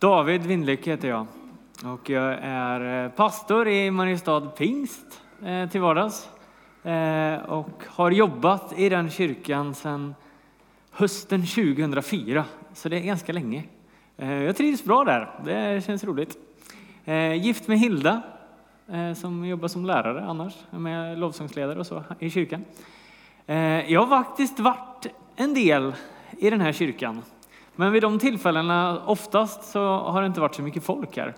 David Windlyck heter jag och jag är eh, pastor i Mariestad Pingst eh, till vardags eh, och har jobbat i den kyrkan sedan hösten 2004, så det är ganska länge. Jag trivs bra där, det känns roligt. Gift med Hilda som jobbar som lärare annars, med lovsångsledare och så i kyrkan. Jag har faktiskt varit en del i den här kyrkan men vid de tillfällena, oftast så har det inte varit så mycket folk här.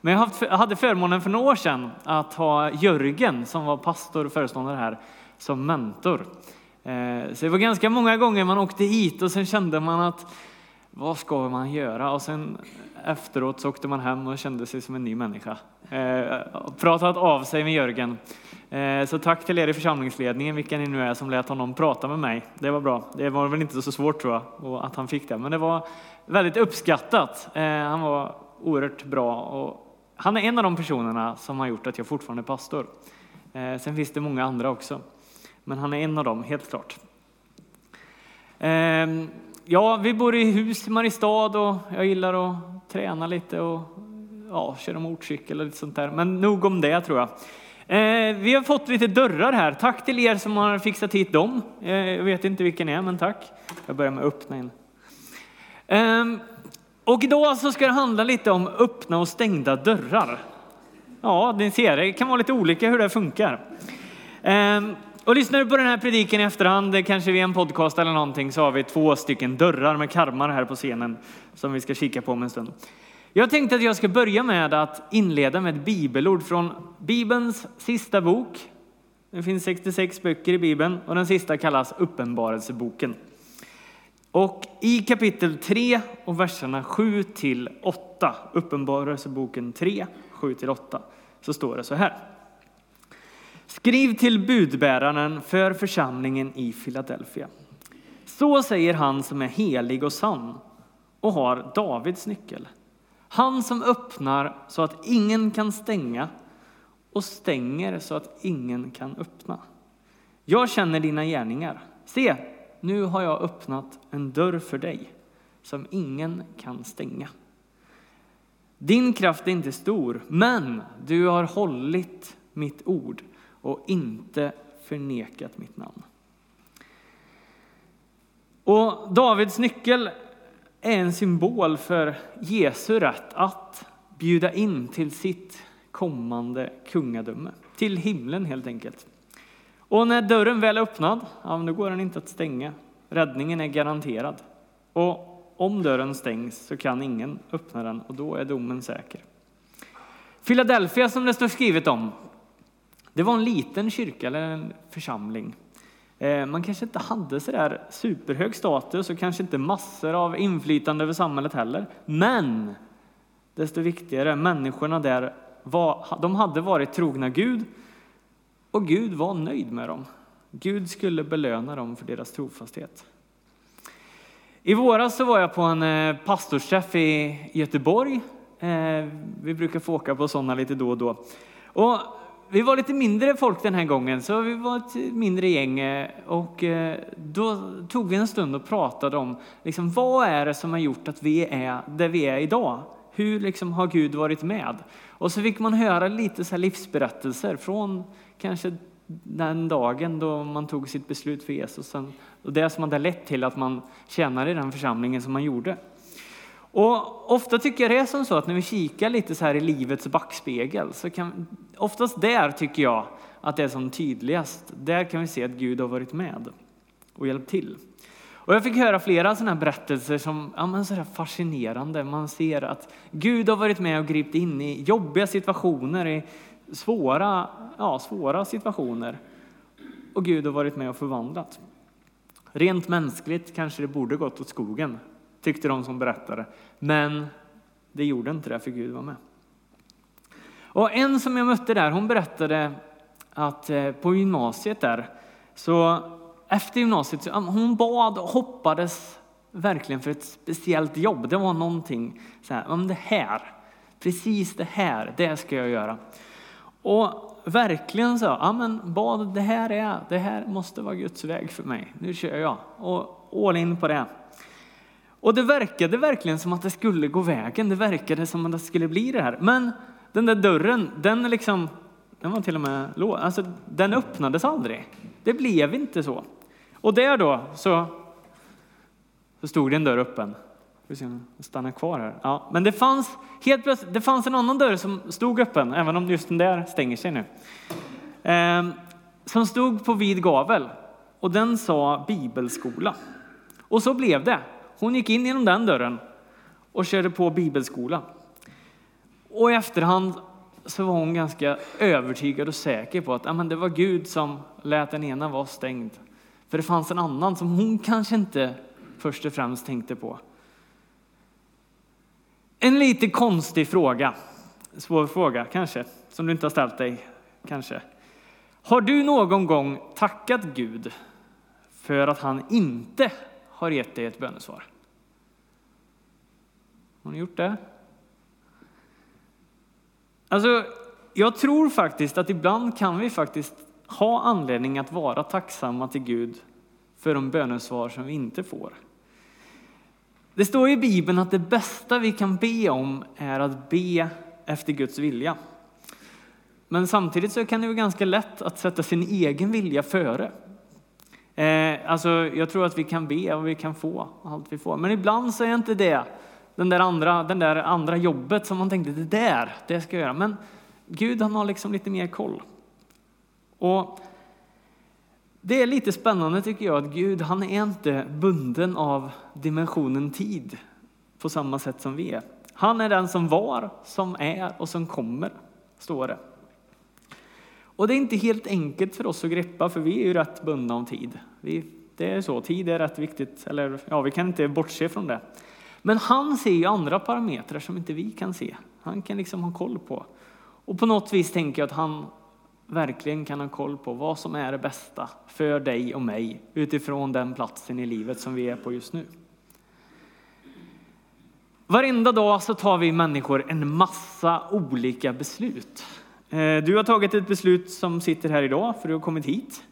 Men jag hade förmånen för några år sedan att ha Jörgen som var pastor och föreståndare här som mentor. Eh, så det var ganska många gånger man åkte hit och sen kände man att vad ska man göra? Och sen efteråt så åkte man hem och kände sig som en ny människa. Eh, pratat av sig med Jörgen. Eh, så tack till er i församlingsledningen, vilka ni nu är, som lät honom prata med mig. Det var bra. Det var väl inte så svårt tror jag, att han fick det, men det var väldigt uppskattat. Eh, han var oerhört bra och han är en av de personerna som har gjort att jag fortfarande är pastor. Eh, sen finns det många andra också, men han är en av dem, helt klart. Eh, ja, vi bor i hus i Mariestad och jag gillar att träna lite och ja, köra motorcykel och lite sånt där. Men nog om det tror jag. Eh, vi har fått lite dörrar här. Tack till er som har fixat hit dem. Eh, jag vet inte vilken det är, men tack. Jag börjar med att öppna en. Eh, och idag så ska det handla lite om öppna och stängda dörrar. Ja, ni ser, det kan vara lite olika hur det funkar. Ehm, och lyssnar du på den här prediken i efterhand, kanske via en podcast eller någonting, så har vi två stycken dörrar med karmar här på scenen som vi ska kika på om en stund. Jag tänkte att jag ska börja med att inleda med ett bibelord från Bibelns sista bok. Det finns 66 böcker i Bibeln och den sista kallas Uppenbarelseboken. Och i kapitel 3 och verserna 7 till 8, Uppenbarelseboken 3, 7 till 8, så står det så här. Skriv till budbäraren för församlingen i Filadelfia. Så säger han som är helig och sann och har Davids nyckel. Han som öppnar så att ingen kan stänga och stänger så att ingen kan öppna. Jag känner dina gärningar. Se, nu har jag öppnat en dörr för dig som ingen kan stänga. Din kraft är inte stor, men du har hållit mitt ord och inte förnekat mitt namn. Och Davids nyckel är en symbol för Jesu rätt att bjuda in till sitt kommande kungadöme, till himlen helt enkelt. Och när dörren väl är öppnad, ja, då går den inte att stänga. Räddningen är garanterad. Och om dörren stängs så kan ingen öppna den och då är domen säker. Philadelphia som det står skrivet om, det var en liten kyrka eller en församling eh, man kanske inte hade så där superhög status och kanske inte massor av inflytande över samhället heller. Men desto viktigare, människorna där var, de hade varit trogna Gud och Gud var nöjd med dem. Gud skulle belöna dem för deras trofasthet. I våras så var jag på en eh, pastorsträff i Göteborg. Eh, vi brukar få åka på sådana lite då och då. Och vi var lite mindre folk den här gången, så vi var ett mindre gäng eh, och eh, då tog vi en stund och pratade om liksom, vad är det som har gjort att vi är där vi är idag? Hur liksom, har Gud varit med? Och så fick man höra lite så livsberättelser från kanske den dagen då man tog sitt beslut för Jesus och det som hade lett till att man tjänade i den församlingen som man gjorde. Och ofta tycker jag det är som så att när vi kikar lite så här i livets backspegel så kan oftast där tycker jag att det är som tydligast. Där kan vi se att Gud har varit med och hjälpt till. Och jag fick höra flera sådana här berättelser som ja, men så här fascinerande. Man ser att Gud har varit med och gripit in i jobbiga situationer, i svåra, ja, svåra situationer. Och Gud har varit med och förvandlat. Rent mänskligt kanske det borde gått åt skogen tyckte de som berättade. Men det gjorde inte det, för Gud var med. Och en som jag mötte där, hon berättade att eh, på gymnasiet där, så efter gymnasiet, så, hon bad och hoppades verkligen för ett speciellt jobb. Det var någonting så här, om det här, precis det här, det ska jag göra. Och verkligen så, ja men bad, det här är, det här måste vara Guds väg för mig. Nu kör jag och all in på det. Och det verkade verkligen som att det skulle gå vägen. Det verkade som att det skulle bli det här. Men den där dörren, den liksom, den var till och med låst. Alltså, den öppnades aldrig. Det blev inte så. Och där då så, så stod det en dörr öppen. Vi se om den stannar kvar här. Ja, men det fanns helt plötsligt, det fanns en annan dörr som stod öppen, även om just den där stänger sig nu. Ehm, som stod på vid gavel och den sa bibelskola. Och så blev det. Hon gick in genom den dörren och körde på bibelskola. Och i efterhand så var hon ganska övertygad och säker på att amen, det var Gud som lät den ena vara stängd. För det fanns en annan som hon kanske inte först och främst tänkte på. En lite konstig fråga, svår fråga kanske, som du inte har ställt dig kanske. Har du någon gång tackat Gud för att han inte har gett dig ett bönesvar? Har ni gjort det? Alltså, jag tror faktiskt att ibland kan vi faktiskt ha anledning att vara tacksamma till Gud för de bönesvar som vi inte får. Det står i Bibeln att det bästa vi kan be om är att be efter Guds vilja. Men samtidigt så kan det vara ganska lätt att sätta sin egen vilja före. Eh, alltså, jag tror att vi kan be och vi kan få allt vi får. Men ibland så är inte det den där andra, den där andra jobbet som man tänkte, det där, det ska jag göra. Men Gud han har liksom lite mer koll. Och det är lite spännande tycker jag att Gud han är inte bunden av dimensionen tid på samma sätt som vi är. Han är den som var, som är och som kommer, står det. Och det är inte helt enkelt för oss att greppa, för vi är ju rätt bundna av tid. Vi, det är så, tid är rätt viktigt, eller ja, vi kan inte bortse från det. Men han ser ju andra parametrar som inte vi kan se. Han kan liksom ha koll på. Och på något vis tänker jag att han verkligen kan ha koll på vad som är det bästa för dig och mig utifrån den platsen i livet som vi är på just nu. Varenda dag så tar vi människor en massa olika beslut. Eh, du har tagit ett beslut som sitter här idag för du har kommit hit.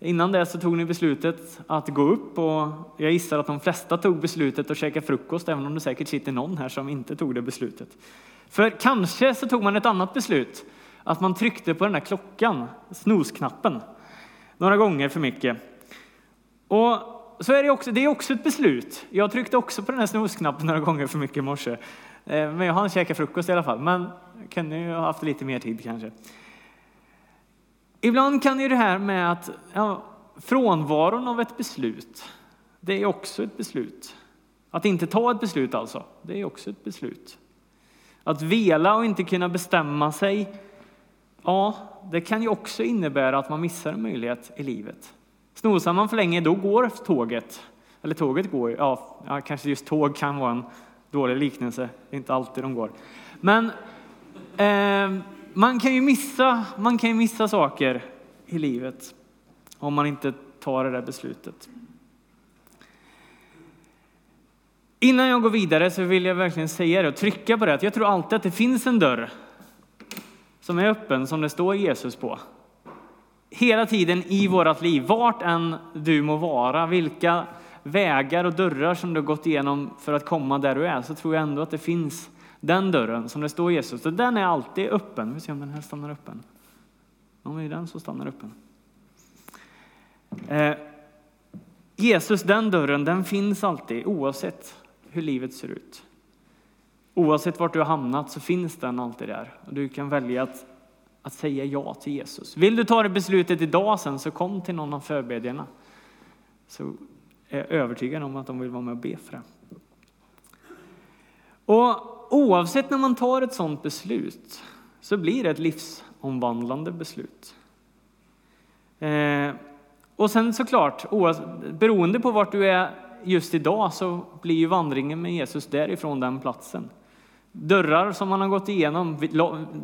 Innan det så tog ni beslutet att gå upp och jag gissar att de flesta tog beslutet att käka frukost, även om det säkert sitter någon här som inte tog det beslutet. För kanske så tog man ett annat beslut, att man tryckte på den där klockan, snosknappen, några gånger för mycket. Och så är det också, det är också ett beslut. Jag tryckte också på den här snosknappen några gånger för mycket i morse. Eh, men jag hann käka frukost i alla fall, men kunde ju ha haft lite mer tid kanske. Ibland kan ju det här med att ja, frånvaron av ett beslut, det är också ett beslut. Att inte ta ett beslut alltså, det är också ett beslut. Att vela och inte kunna bestämma sig, ja, det kan ju också innebära att man missar en möjlighet i livet. Snosar man för länge, då går tåget. Eller tåget går ju, ja, kanske just tåg kan vara en dålig liknelse, det är inte alltid de går. Men eh, man kan ju missa, man kan ju missa saker i livet om man inte tar det där beslutet. Innan jag går vidare så vill jag verkligen säga det och trycka på det att jag tror alltid att det finns en dörr som är öppen som det står Jesus på. Hela tiden i vårt liv, vart än du må vara, vilka vägar och dörrar som du har gått igenom för att komma där du är, så tror jag ändå att det finns den dörren som det står Jesus, så den är alltid öppen. Vi ser om den här stannar öppen. Om det är den som stannar öppen. Eh, Jesus, den dörren, den finns alltid oavsett hur livet ser ut. Oavsett vart du har hamnat så finns den alltid där. Och du kan välja att, att säga ja till Jesus. Vill du ta det beslutet idag sen så kom till någon av förbedjarna. Så är övertygad om att de vill vara med och be för det. Och oavsett när man tar ett sådant beslut så blir det ett livsomvandlande beslut. Eh, och sen såklart, beroende på vart du är just idag så blir ju vandringen med Jesus därifrån den platsen. Dörrar som man har gått igenom,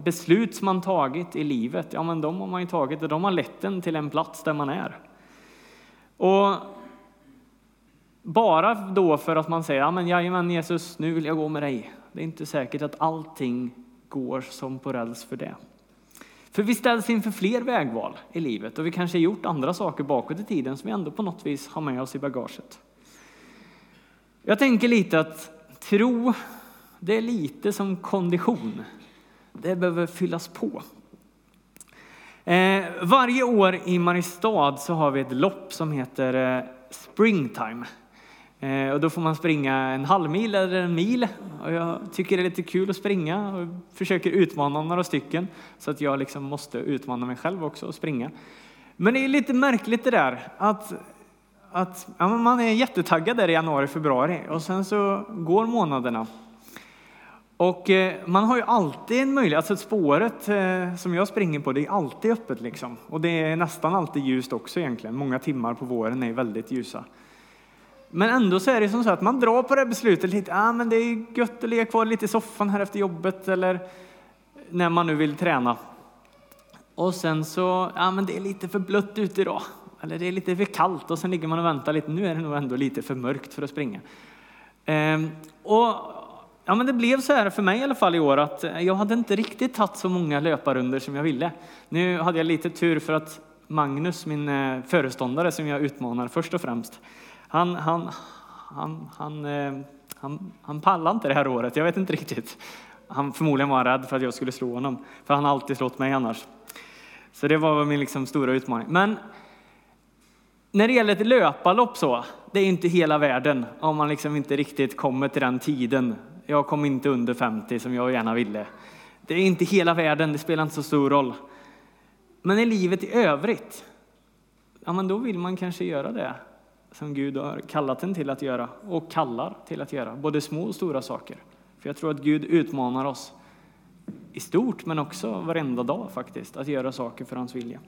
beslut som man tagit i livet, ja men de har man ju tagit och de har lett en till en plats där man är. Och bara då för att man säger, ja men jajamän Jesus, nu vill jag gå med dig. Det är inte säkert att allting går som på räls för det. För vi ställs inför fler vägval i livet och vi kanske har gjort andra saker bakåt i tiden som vi ändå på något vis har med oss i bagaget. Jag tänker lite att tro, det är lite som kondition. Det behöver fyllas på. Eh, varje år i Mariestad så har vi ett lopp som heter eh, Springtime. Eh, och då får man springa en halvmil eller en mil. Och jag tycker det är lite kul att springa och försöker utmana några stycken så att jag liksom måste utmana mig själv också och springa. Men det är lite märkligt det där att, att ja, man är jättetaggad där i januari, februari och sen så går månaderna. Och eh, man har ju alltid en möjlighet, alltså spåret eh, som jag springer på, det är alltid öppet liksom. Och det är nästan alltid ljust också egentligen. Många timmar på våren är väldigt ljusa. Men ändå så är det som så att man drar på det beslutet lite, ah, men det är gött att ligga kvar lite i soffan här efter jobbet eller när man nu vill träna. Och sen så, ja men det är lite för blött ute idag. Eller det är lite för kallt och sen ligger man och väntar lite. Nu är det nog ändå lite för mörkt för att springa. Ehm, och ja, men det blev så här för mig i alla fall i år att eh, jag hade inte riktigt tagit så många löparunder som jag ville. Nu hade jag lite tur för att Magnus, min eh, föreståndare som jag utmanar först och främst, han, han, han, han, eh, han, han pallade inte det här året. Jag vet inte riktigt. Han förmodligen var rädd för att jag skulle slå honom, för han har alltid slått mig annars. Så det var min liksom stora utmaning. Men när det gäller ett löparlopp så, det är inte hela världen om man liksom inte riktigt kommer till den tiden. Jag kom inte under 50 som jag gärna ville. Det är inte hela världen, det spelar inte så stor roll. Men i livet i övrigt, ja men då vill man kanske göra det som Gud har kallat en till att göra och kallar till att göra, både små och stora saker. För jag tror att Gud utmanar oss i stort, men också varenda dag faktiskt, att göra saker för hans vilja.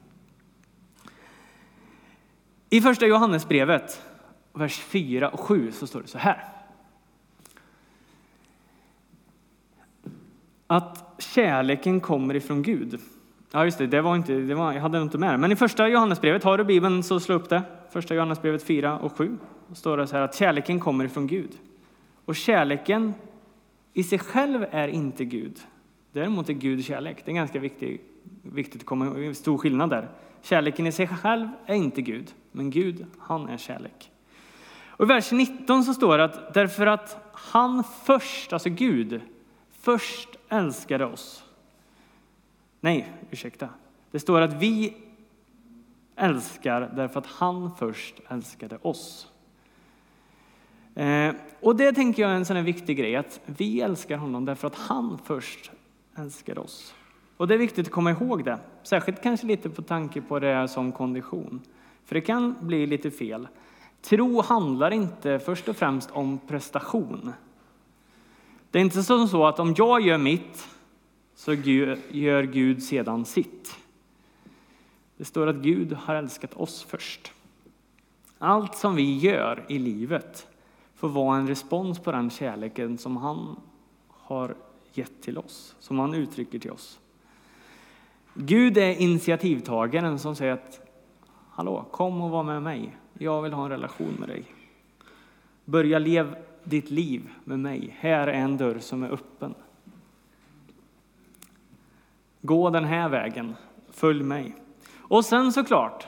I första Johannesbrevet, vers 4 och 7, så står det så här. Att kärleken kommer ifrån Gud. Ja, just det, det var inte, det var, jag hade inte med det. Men i första Johannesbrevet, har du Bibeln så slå upp det. Första Johannesbrevet 4 och 7. Då står det så här att kärleken kommer ifrån Gud. Och kärleken i sig själv är inte Gud. Däremot är Gud kärlek. Det är ganska viktig, viktigt att komma ihåg. Stor skillnad där. Kärleken i sig själv är inte Gud, men Gud, han är kärlek. Och I vers 19 så står det att därför att han först, alltså Gud, först älskade oss. Nej, ursäkta. Det står att vi älskar därför att han först älskade oss. Eh, och det tänker jag är en sån här viktig grej, att vi älskar honom därför att han först älskar oss. Och det är viktigt att komma ihåg det, särskilt kanske lite på tanke på det som kondition. För det kan bli lite fel. Tro handlar inte först och främst om prestation. Det är inte som så att om jag gör mitt så gör Gud sedan sitt. Det står att Gud har älskat oss först. Allt som vi gör i livet får vara en respons på den kärleken som han har gett till oss, som han uttrycker till oss. Gud är initiativtagaren som säger att Hallå, kom och var med mig. Jag vill ha en relation med dig. Börja leva ditt liv med mig. Här är en dörr som är öppen. Gå den här vägen. Följ mig. Och sen såklart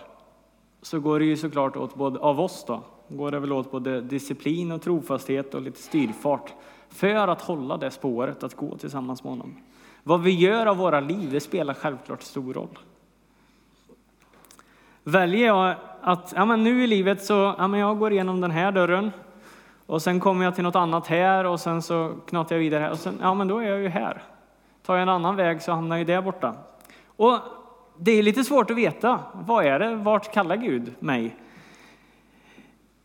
så går det ju såklart åt både av oss då, går det väl åt både disciplin och trofasthet och lite styrfart för att hålla det spåret, att gå tillsammans med honom. Vad vi gör av våra liv, det spelar självklart stor roll. Väljer jag att ja, men nu i livet så ja, men jag går igenom den här dörren och sen kommer jag till något annat här och sen så knatar jag vidare här och sen, ja men då är jag ju här. Tar jag en annan väg så hamnar jag där borta. Och det är lite svårt att veta, vad är det, vart kallar Gud mig?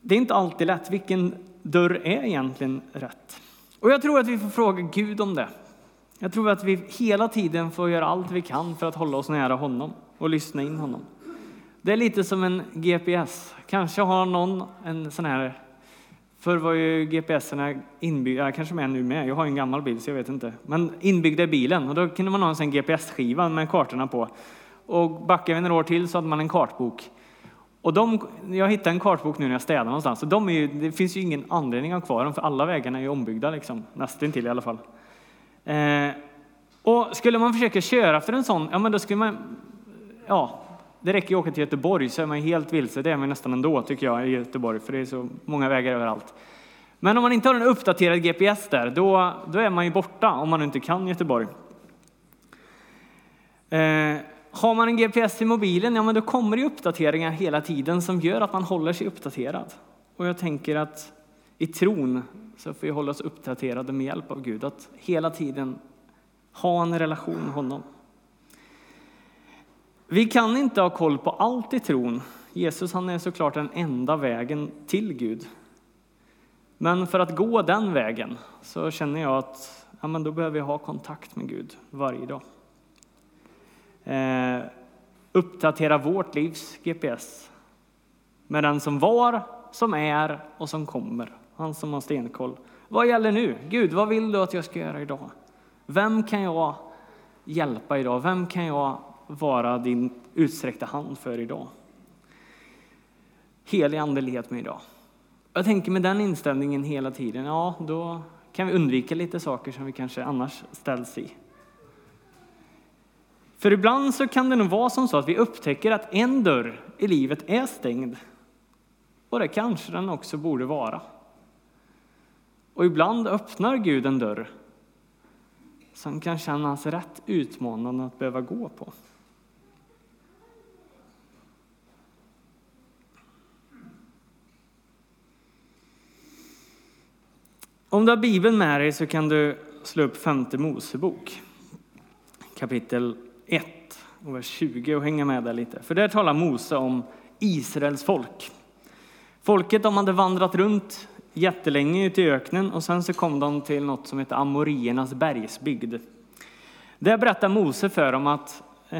Det är inte alltid lätt, vilken dörr är egentligen rätt? Och jag tror att vi får fråga Gud om det. Jag tror att vi hela tiden får göra allt vi kan för att hålla oss nära honom och lyssna in honom. Det är lite som en GPS. Kanske har någon en sån här Förr var ju GPSerna inbyggda, kanske med nu med, jag har en gammal bil så jag vet inte, men inbyggda i bilen och då kunde man ha en sån GPS-skiva med kartorna på. Och backar vi några år till så hade man en kartbok. Och de, jag hittade en kartbok nu när jag städade någonstans, och de är ju, det finns ju ingen anledning att ha kvar dem för alla vägarna är ju ombyggda, liksom, nästintill i alla fall. Eh, och skulle man försöka köra efter en sån, ja men då skulle man, ja, det räcker ju att åka till Göteborg så är man helt vilse, det är man nästan ändå tycker jag i Göteborg, för det är så många vägar överallt. Men om man inte har en uppdaterad GPS där, då, då är man ju borta om man inte kan Göteborg. Eh, har man en GPS i mobilen, ja men då kommer det uppdateringar hela tiden som gör att man håller sig uppdaterad. Och jag tänker att i tron så får vi hålla oss uppdaterade med hjälp av Gud, att hela tiden ha en relation med honom. Vi kan inte ha koll på allt i tron. Jesus han är såklart den enda vägen till Gud. Men för att gå den vägen så känner jag att ja, men då behöver jag ha kontakt med Gud varje dag. Eh, uppdatera vårt livs GPS med den som var, som är och som kommer. Han som har stenkoll. Vad gäller nu? Gud, vad vill du att jag ska göra idag? Vem kan jag hjälpa idag? Vem kan jag vara din utsträckta hand för idag? Helig andlighet med idag. Jag tänker med den inställningen hela tiden, ja, då kan vi undvika lite saker som vi kanske annars ställs i. För ibland så kan det nog vara som så att vi upptäcker att en dörr i livet är stängd. Och det kanske den också borde vara. Och ibland öppnar Gud en dörr som kan kännas rätt utmanande att behöva gå på. Om du har Bibeln med dig så kan du slå upp femte Mosebok kapitel 1 och vers 20 och hänga med där lite. För där talar Mose om Israels folk. Folket de hade vandrat runt jättelänge ute i öknen och sen så kom de till något som heter Amoriernas bergsbygd. Där berättar Mose för dem att eh,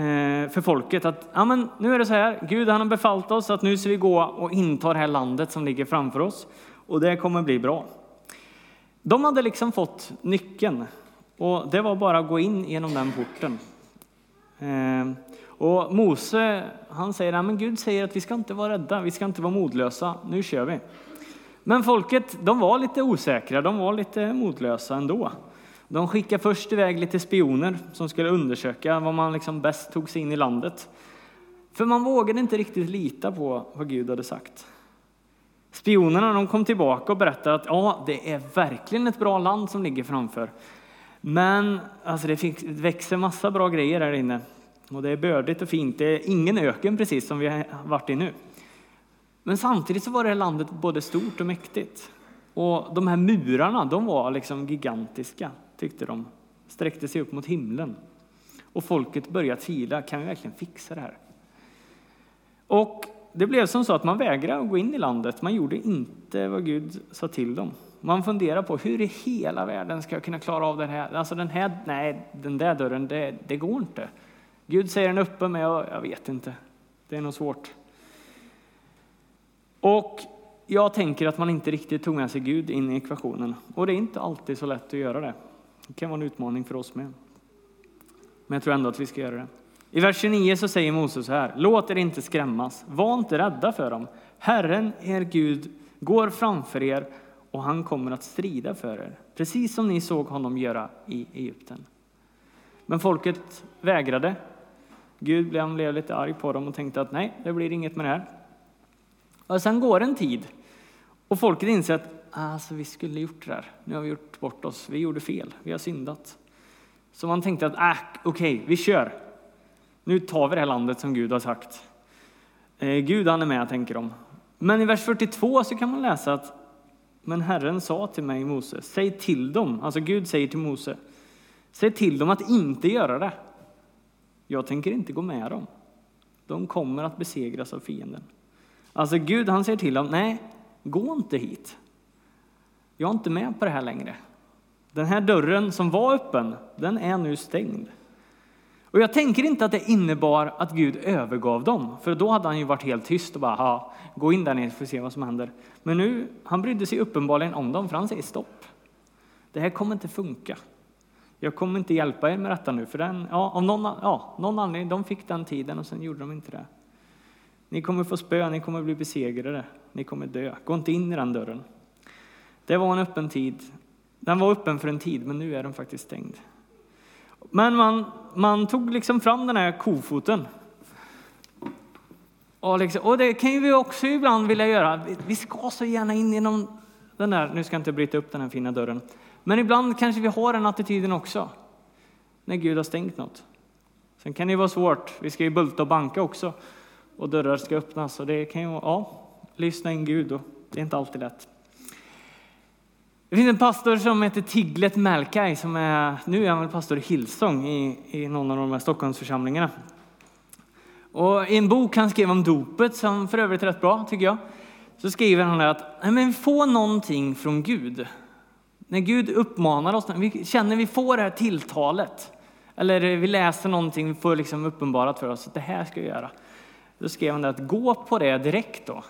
för folket att ja, men nu är det så här, Gud han har befallt oss att nu ska vi gå och inta det här landet som ligger framför oss och det kommer bli bra. De hade liksom fått nyckeln och det var bara att gå in genom den porten. Ehm, och Mose han säger men Gud säger att vi ska inte vara rädda, vi ska inte vara modlösa, nu kör vi. Men folket de var lite osäkra, de var lite modlösa ändå. De skickade först iväg lite spioner som skulle undersöka var man liksom bäst tog sig in i landet. För man vågade inte riktigt lita på vad Gud hade sagt. Spionerna de kom tillbaka och berättade att ja, det är verkligen ett bra land som ligger framför. Men alltså, det växer massa bra grejer här inne. Och det är bördigt och fint. Det är ingen öken precis som vi har varit i nu. Men samtidigt så var det här landet både stort och mäktigt. Och de här murarna, de var liksom gigantiska, tyckte de. Sträckte sig upp mot himlen. Och folket började tvivla, kan vi verkligen fixa det här? Och det blev som så att man vägrade att gå in i landet. Man gjorde inte vad Gud sa till dem. Man funderar på hur i hela världen ska jag kunna klara av den här? Alltså den här, nej, den där dörren, det, det går inte. Gud säger den öppen, men jag, jag vet inte. Det är nog svårt. Och jag tänker att man inte riktigt tog med sig Gud in i ekvationen. Och det är inte alltid så lätt att göra det. Det kan vara en utmaning för oss med. Men jag tror ändå att vi ska göra det. I vers 29 så säger Moses så här, låt er inte skrämmas, var inte rädda för dem. Herren, er Gud, går framför er och han kommer att strida för er, precis som ni såg honom göra i Egypten. Men folket vägrade. Gud blev, lite arg på dem och tänkte att nej, det blir inget med det här. Och sen går en tid och folket inser att alltså, vi skulle gjort det där. Nu har vi gjort bort oss. Vi gjorde fel. Vi har syndat. Så man tänkte att äh, okej, okay, vi kör. Nu tar vi det här landet som Gud har sagt. Eh, Gud han är med, tänker de. Men i vers 42 så kan man läsa att men Herren sa till mig, Mose, säg till dem, alltså Gud säger till Mose, säg till dem att inte göra det. Jag tänker inte gå med dem. De kommer att besegras av fienden. Alltså Gud han säger till dem, nej, gå inte hit. Jag är inte med på det här längre. Den här dörren som var öppen, den är nu stängd. Och jag tänker inte att det innebar att Gud övergav dem, för då hade han ju varit helt tyst och bara, gå in där nere för att se vad som händer. Men nu, han brydde sig uppenbarligen om dem, för han säger stopp. Det här kommer inte funka. Jag kommer inte hjälpa er med detta nu, för den, ja, av någon, ja, någon anledning, de fick den tiden och sen gjorde de inte det. Ni kommer få spö, ni kommer bli besegrade, ni kommer dö. Gå inte in i den dörren. Det var en öppen tid. Den var öppen för en tid, men nu är den faktiskt stängd. Men man, man tog liksom fram den här kofoten. Och, liksom, och det kan ju vi också ibland vilja göra. Vi ska så gärna in genom Den där, nu ska jag inte bryta upp den här fina dörren. Men ibland kanske vi har den attityden också. När Gud har stängt något. Sen kan det vara svårt. Vi ska ju bulta och banka också. Och dörrar ska öppnas. Och det kan ju vara, ja, lyssna in Gud. Och det är inte alltid lätt. Det finns en pastor som heter Tiglet Melkai som är, nu är han väl pastor i Hillsong i, i någon av de här Stockholmsförsamlingarna. Och i en bok han skrev om dopet, som för övrigt är rätt bra tycker jag, så skriver han att nej, men få någonting från Gud. När Gud uppmanar oss, när vi känner vi får det här tilltalet, eller vi läser någonting, vi får liksom uppenbarat för oss att det här ska vi göra. Då skrev han det att gå på det direkt då.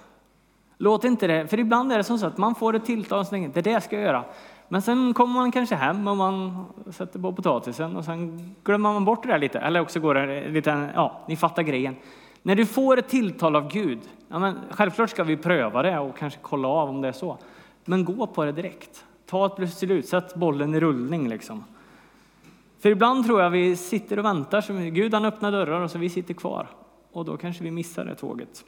Låt inte det, för ibland är det som så att man får ett tilltal och tänker det där ska jag göra. Men sen kommer man kanske hem och man sätter på potatisen och sen glömmer man bort det där lite. Eller också går det lite, ja, ni fattar grejen. När du får ett tilltal av Gud, ja, men självklart ska vi pröva det och kanske kolla av om det är så. Men gå på det direkt. Ta ett beslut, sätt bollen i rullning liksom. För ibland tror jag vi sitter och väntar, så Gud han öppnar dörrar och så vi sitter kvar. Och då kanske vi missar det tåget.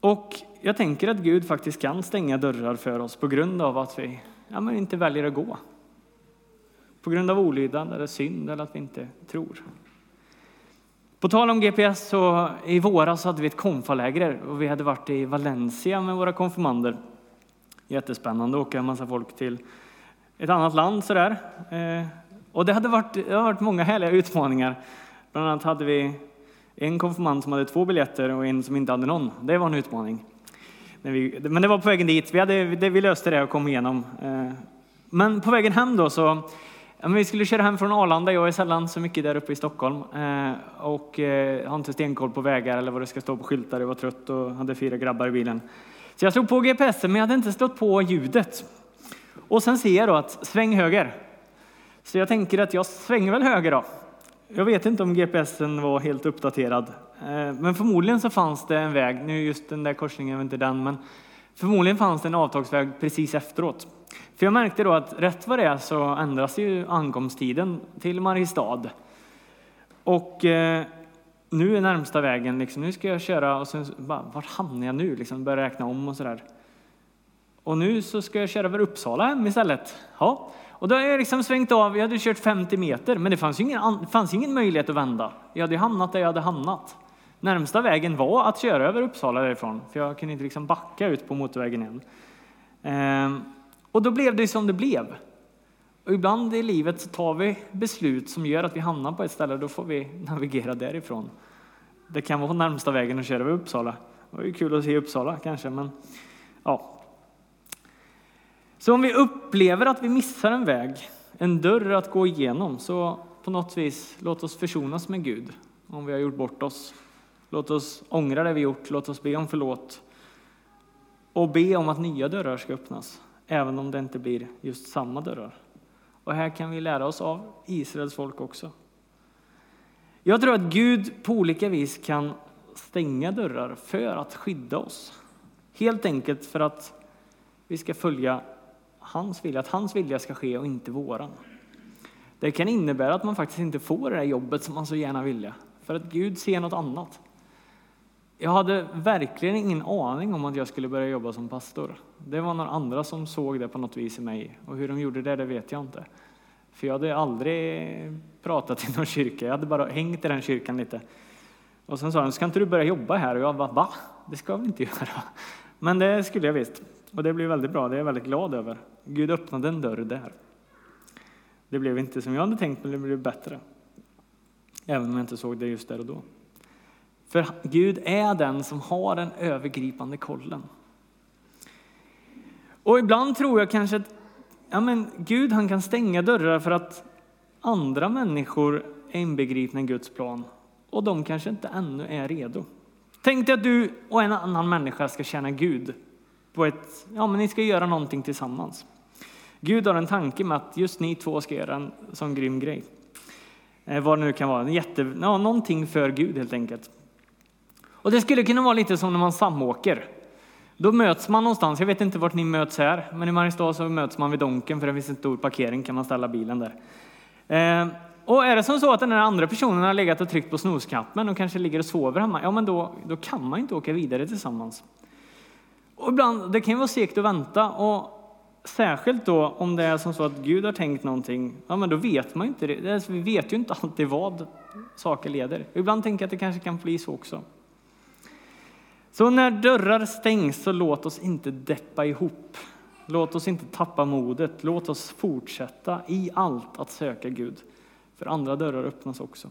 Och jag tänker att Gud faktiskt kan stänga dörrar för oss på grund av att vi ja, men inte väljer att gå. På grund av olydnad eller synd eller att vi inte tror. På tal om GPS så i våras hade vi ett konfaläger och vi hade varit i Valencia med våra konfirmander. Jättespännande att åka en massa folk till ett annat land sådär. Eh, och det hade varit, det hade varit många härliga utmaningar. Bland annat hade vi en konfirmand som hade två biljetter och en som inte hade någon. Det var en utmaning. Men det var på vägen dit. Vi, hade, vi löste det och kom igenom. Eh. Men på vägen hem då så vi skulle köra hem från Arlanda. Jag är sällan så mycket där uppe i Stockholm eh, och eh, har inte stenkoll på vägar eller vad det ska stå på skyltar. Jag var trött och hade fyra grabbar i bilen. Så jag slog på GPSen men jag hade inte slått på ljudet. Och sen ser jag då att sväng höger. Så jag tänker att jag svänger väl höger då. Jag vet inte om GPSen var helt uppdaterad, eh, men förmodligen så fanns det en väg. Nu just den där korsningen var inte den, men förmodligen fanns det en avtagsväg precis efteråt. För jag märkte då att rätt vad det är så ändras ju ankomsttiden till Mariestad. Och eh, nu är närmsta vägen, liksom, nu ska jag köra och sen bara, vart hamnar jag nu? Liksom, börja räkna om och sådär. Och nu så ska jag köra över Uppsala hem istället. Ja, och då har jag liksom svängt av, jag hade kört 50 meter, men det fanns ju ingen, fanns ingen möjlighet att vända. Jag hade hamnat där jag hade hamnat. Närmsta vägen var att köra över Uppsala därifrån, för jag kunde inte liksom backa ut på motorvägen igen. Ehm, och då blev det som det blev. Och ibland i livet så tar vi beslut som gör att vi hamnar på ett ställe, då får vi navigera därifrån. Det kan vara närmsta vägen att köra över Uppsala. Det var ju kul att se Uppsala kanske, men ja, så om vi upplever att vi missar en väg, en dörr att gå igenom, så på något vis låt oss försonas med Gud om vi har gjort bort oss. Låt oss ångra det vi gjort, låt oss be om förlåt och be om att nya dörrar ska öppnas, även om det inte blir just samma dörrar. Och här kan vi lära oss av Israels folk också. Jag tror att Gud på olika vis kan stänga dörrar för att skydda oss. Helt enkelt för att vi ska följa hans vilja, att hans vilja ska ske och inte våran. Det kan innebära att man faktiskt inte får det där jobbet som man så gärna ville, för att Gud ser något annat. Jag hade verkligen ingen aning om att jag skulle börja jobba som pastor. Det var några andra som såg det på något vis i mig och hur de gjorde det, det vet jag inte. För jag hade aldrig pratat i någon kyrka, jag hade bara hängt i den kyrkan lite. Och sen sa de, ska inte du börja jobba här? Och jag bara, va? Det ska vi inte göra. Men det skulle jag visst. Och det blev väldigt bra, det är jag väldigt glad över. Gud öppnade en dörr där. Det blev inte som jag hade tänkt, men det blev bättre. Även om jag inte såg det just där och då. För Gud är den som har den övergripande kollen. Och ibland tror jag kanske att ja men Gud han kan stänga dörrar för att andra människor är inbegripna i Guds plan och de kanske inte ännu är redo. Tänk dig att du och en annan människa ska känna Gud på ett, ja men ni ska göra någonting tillsammans. Gud har en tanke med att just ni två ska göra en sån grym grej. Eh, vad det nu kan vara, en jätte, ja, någonting för Gud helt enkelt. Och det skulle kunna vara lite som när man samåker. Då möts man någonstans, jag vet inte vart ni möts här, men i Mariestad så möts man vid Donken för det finns en stor parkering kan man ställa bilen där. Eh, och är det som så att den andra personen har legat och tryckt på snosknappen och kanske ligger och sover hemma, ja men då, då kan man inte åka vidare tillsammans. Och ibland, det kan ju vara segt att vänta och särskilt då om det är som så att Gud har tänkt någonting, ja men då vet man ju inte det. Vi vet ju inte alltid vad saker leder. Ibland tänker jag att det kanske kan bli så också. Så när dörrar stängs så låt oss inte deppa ihop. Låt oss inte tappa modet. Låt oss fortsätta i allt att söka Gud. För andra dörrar öppnas också.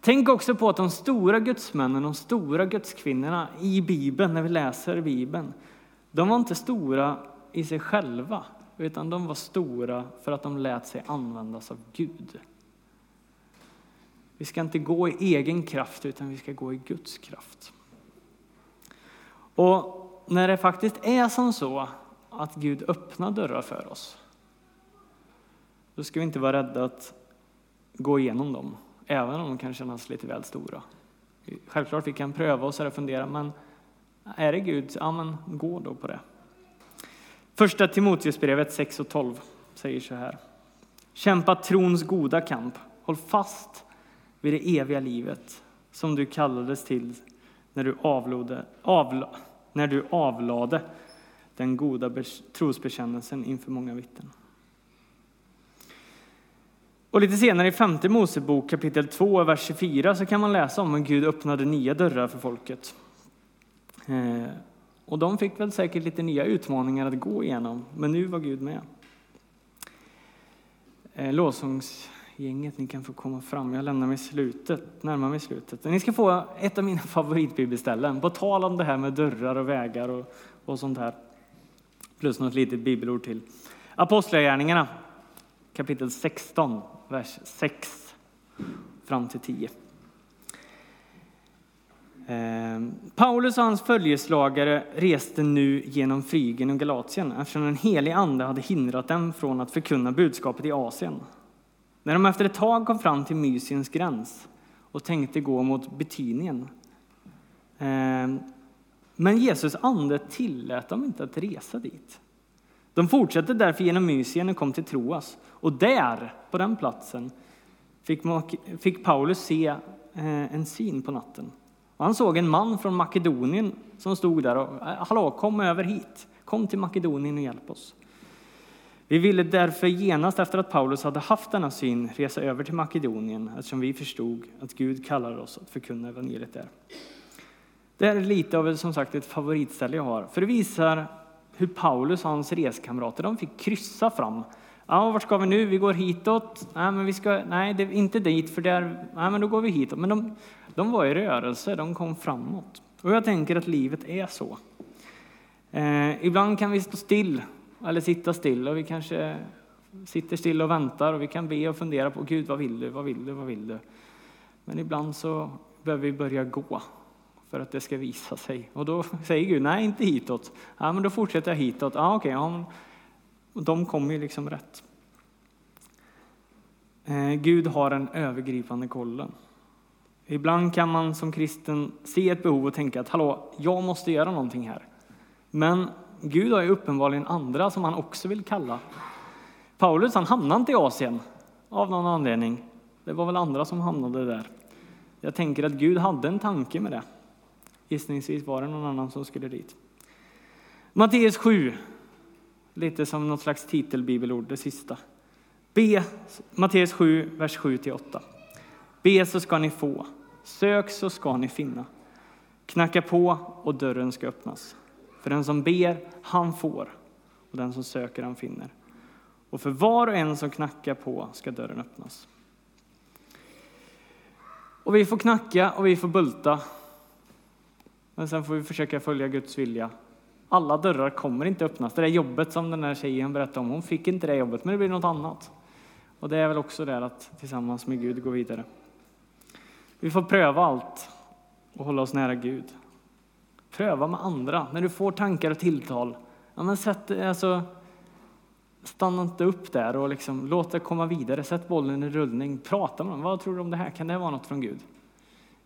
Tänk också på att de stora gudsmännen, de stora gudskvinnorna i Bibeln, när vi läser Bibeln, de var inte stora i sig själva, utan de var stora för att de lät sig användas av Gud. Vi ska inte gå i egen kraft, utan vi ska gå i Guds kraft. Och när det faktiskt är som så att Gud öppnar dörrar för oss, då ska vi inte vara rädda att gå igenom dem, även om de kan kännas lite väl stora. Självklart vi kan pröva och fundera, men är det Gud, ja men gå då på det. Första Timoteusbrevet 6 och 12 säger så här. Kämpa trons goda kamp. Håll fast vid det eviga livet som du kallades till när du avlade, avla, när du avlade den goda trosbekännelsen inför många vittnen. Och lite senare i femte Mosebok kapitel 2, vers 24 så kan man läsa om hur Gud öppnade nya dörrar för folket. Eh, och de fick väl säkert lite nya utmaningar att gå igenom, men nu var Gud med. Eh, lovsångsgänget, ni kan få komma fram. Jag lämnar mig slutet, närmar mig slutet. Ni ska få ett av mina favoritbibelställen, på tal om det här med dörrar och vägar och, och sånt här. Plus något litet bibelord till. Apostlagärningarna kapitel 16, vers 6 fram till 10. Ehm, Paulus och hans följeslagare reste nu genom Frygen och Galatien eftersom den helige ande hade hindrat dem från att förkunna budskapet i Asien. När de efter ett tag kom fram till Mysiens gräns och tänkte gå mot Betynien. Ehm, men Jesus ande tillät dem inte att resa dit. De fortsatte därför genom Mysien och kom till Troas. Och där, på den platsen, fick Paulus se eh, en syn på natten. Och han såg en man från Makedonien som stod där och eh, hallå, kom över hit. Kom till Makedonien och hjälp oss. Vi ville därför genast efter att Paulus hade haft denna syn resa över till Makedonien eftersom vi förstod att Gud kallade oss att förkunna evangeliet där. Det här är lite av som sagt ett favoritställe jag har, för det visar hur Paulus och hans reskamrater de fick kryssa fram. Ja, vart ska vi nu? Vi går hitåt. Nej, men vi ska, nej, det är inte dit, för där, nej, men då går vi hitåt. Men de, de var i rörelse, de kom framåt. Och jag tänker att livet är så. Eh, ibland kan vi stå still, eller sitta still, och vi kanske sitter still och väntar och vi kan be och fundera på Gud, vad vill du, vad vill du, vad vill du? Men ibland så behöver vi börja gå för att det ska visa sig. Och då säger Gud, nej inte hitåt. Ja, men då fortsätter jag hitåt. Ja, okej, ja, de kommer ju liksom rätt. Eh, Gud har en övergripande kollen. Ibland kan man som kristen se ett behov och tänka att hallå, jag måste göra någonting här. Men Gud har ju uppenbarligen andra som han också vill kalla. Paulus han hamnade inte i Asien av någon anledning. Det var väl andra som hamnade där. Jag tänker att Gud hade en tanke med det. Gissningsvis var det någon annan som skulle dit. Matteus 7, lite som något slags titelbibelord, det sista. Be, Matteus 7, vers 7-8. Be så ska ni få. Sök så ska ni finna. Knacka på och dörren ska öppnas. För den som ber, han får. Och den som söker, han finner. Och för var och en som knackar på ska dörren öppnas. Och vi får knacka och vi får bulta. Men sen får vi försöka följa Guds vilja. Alla dörrar kommer inte öppnas. Det där jobbet som den här tjejen berättade om, hon fick inte det jobbet, men det blir något annat. Och det är väl också det att tillsammans med Gud gå vidare. Vi får pröva allt och hålla oss nära Gud. Pröva med andra. När du får tankar och tilltal, ja, men sätt, alltså, stanna inte upp där och liksom, låt det komma vidare. Sätt bollen i rullning. Prata med dem. Vad tror du om det här? Kan det vara något från Gud?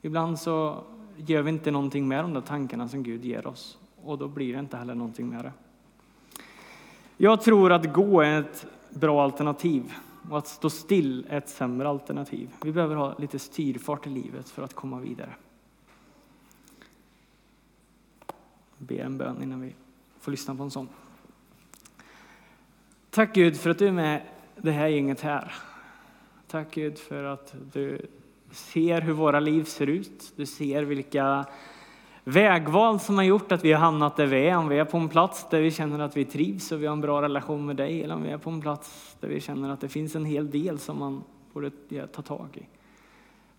Ibland så gör vi inte någonting med de där tankarna som Gud ger oss och då blir det inte heller någonting med det. Jag tror att gå är ett bra alternativ och att stå still är ett sämre alternativ. Vi behöver ha lite styrfart i livet för att komma vidare. ber en bön innan vi får lyssna på en sång. Tack Gud för att du är med det här gänget här. Tack Gud för att du ser hur våra liv ser ut. Du ser vilka vägval som har gjort att vi har hamnat där vi är. Om vi är på en plats där vi känner att vi trivs och vi har en bra relation med dig eller om vi är på en plats där vi känner att det finns en hel del som man borde ta tag i.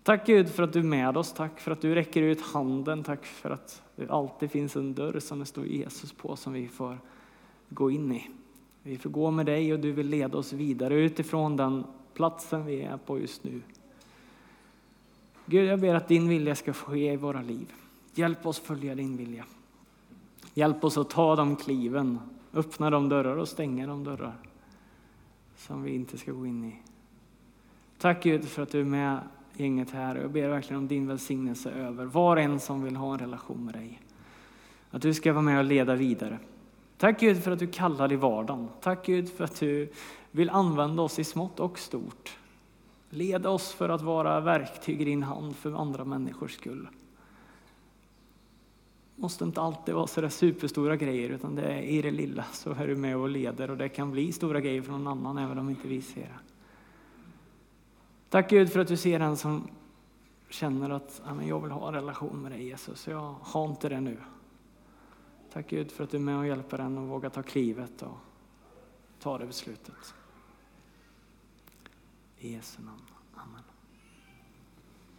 Tack Gud för att du är med oss. Tack för att du räcker ut handen. Tack för att det alltid finns en dörr som det står Jesus på som vi får gå in i. Vi får gå med dig och du vill leda oss vidare utifrån den platsen vi är på just nu. Gud, jag ber att din vilja ska ske i våra liv. Hjälp oss följa din vilja. Hjälp oss att ta de kliven, öppna de dörrar och stänga de dörrar som vi inte ska gå in i. Tack Gud för att du är med gänget här. Jag ber verkligen om din välsignelse över var och en som vill ha en relation med dig. Att du ska vara med och leda vidare. Tack Gud för att du kallar i vardagen. Tack Gud för att du vill använda oss i smått och stort. Leda oss för att vara verktyg i din hand för andra människors skull. måste inte alltid vara så där superstora grejer, utan det är i det lilla så är du med och leder och det kan bli stora grejer för någon annan även om inte vi ser det. Tack Gud för att du ser den som känner att jag vill ha en relation med dig Jesus, jag har inte det nu. Tack Gud för att du är med och hjälper den att våga ta klivet och ta det beslutet. I Jesu namn.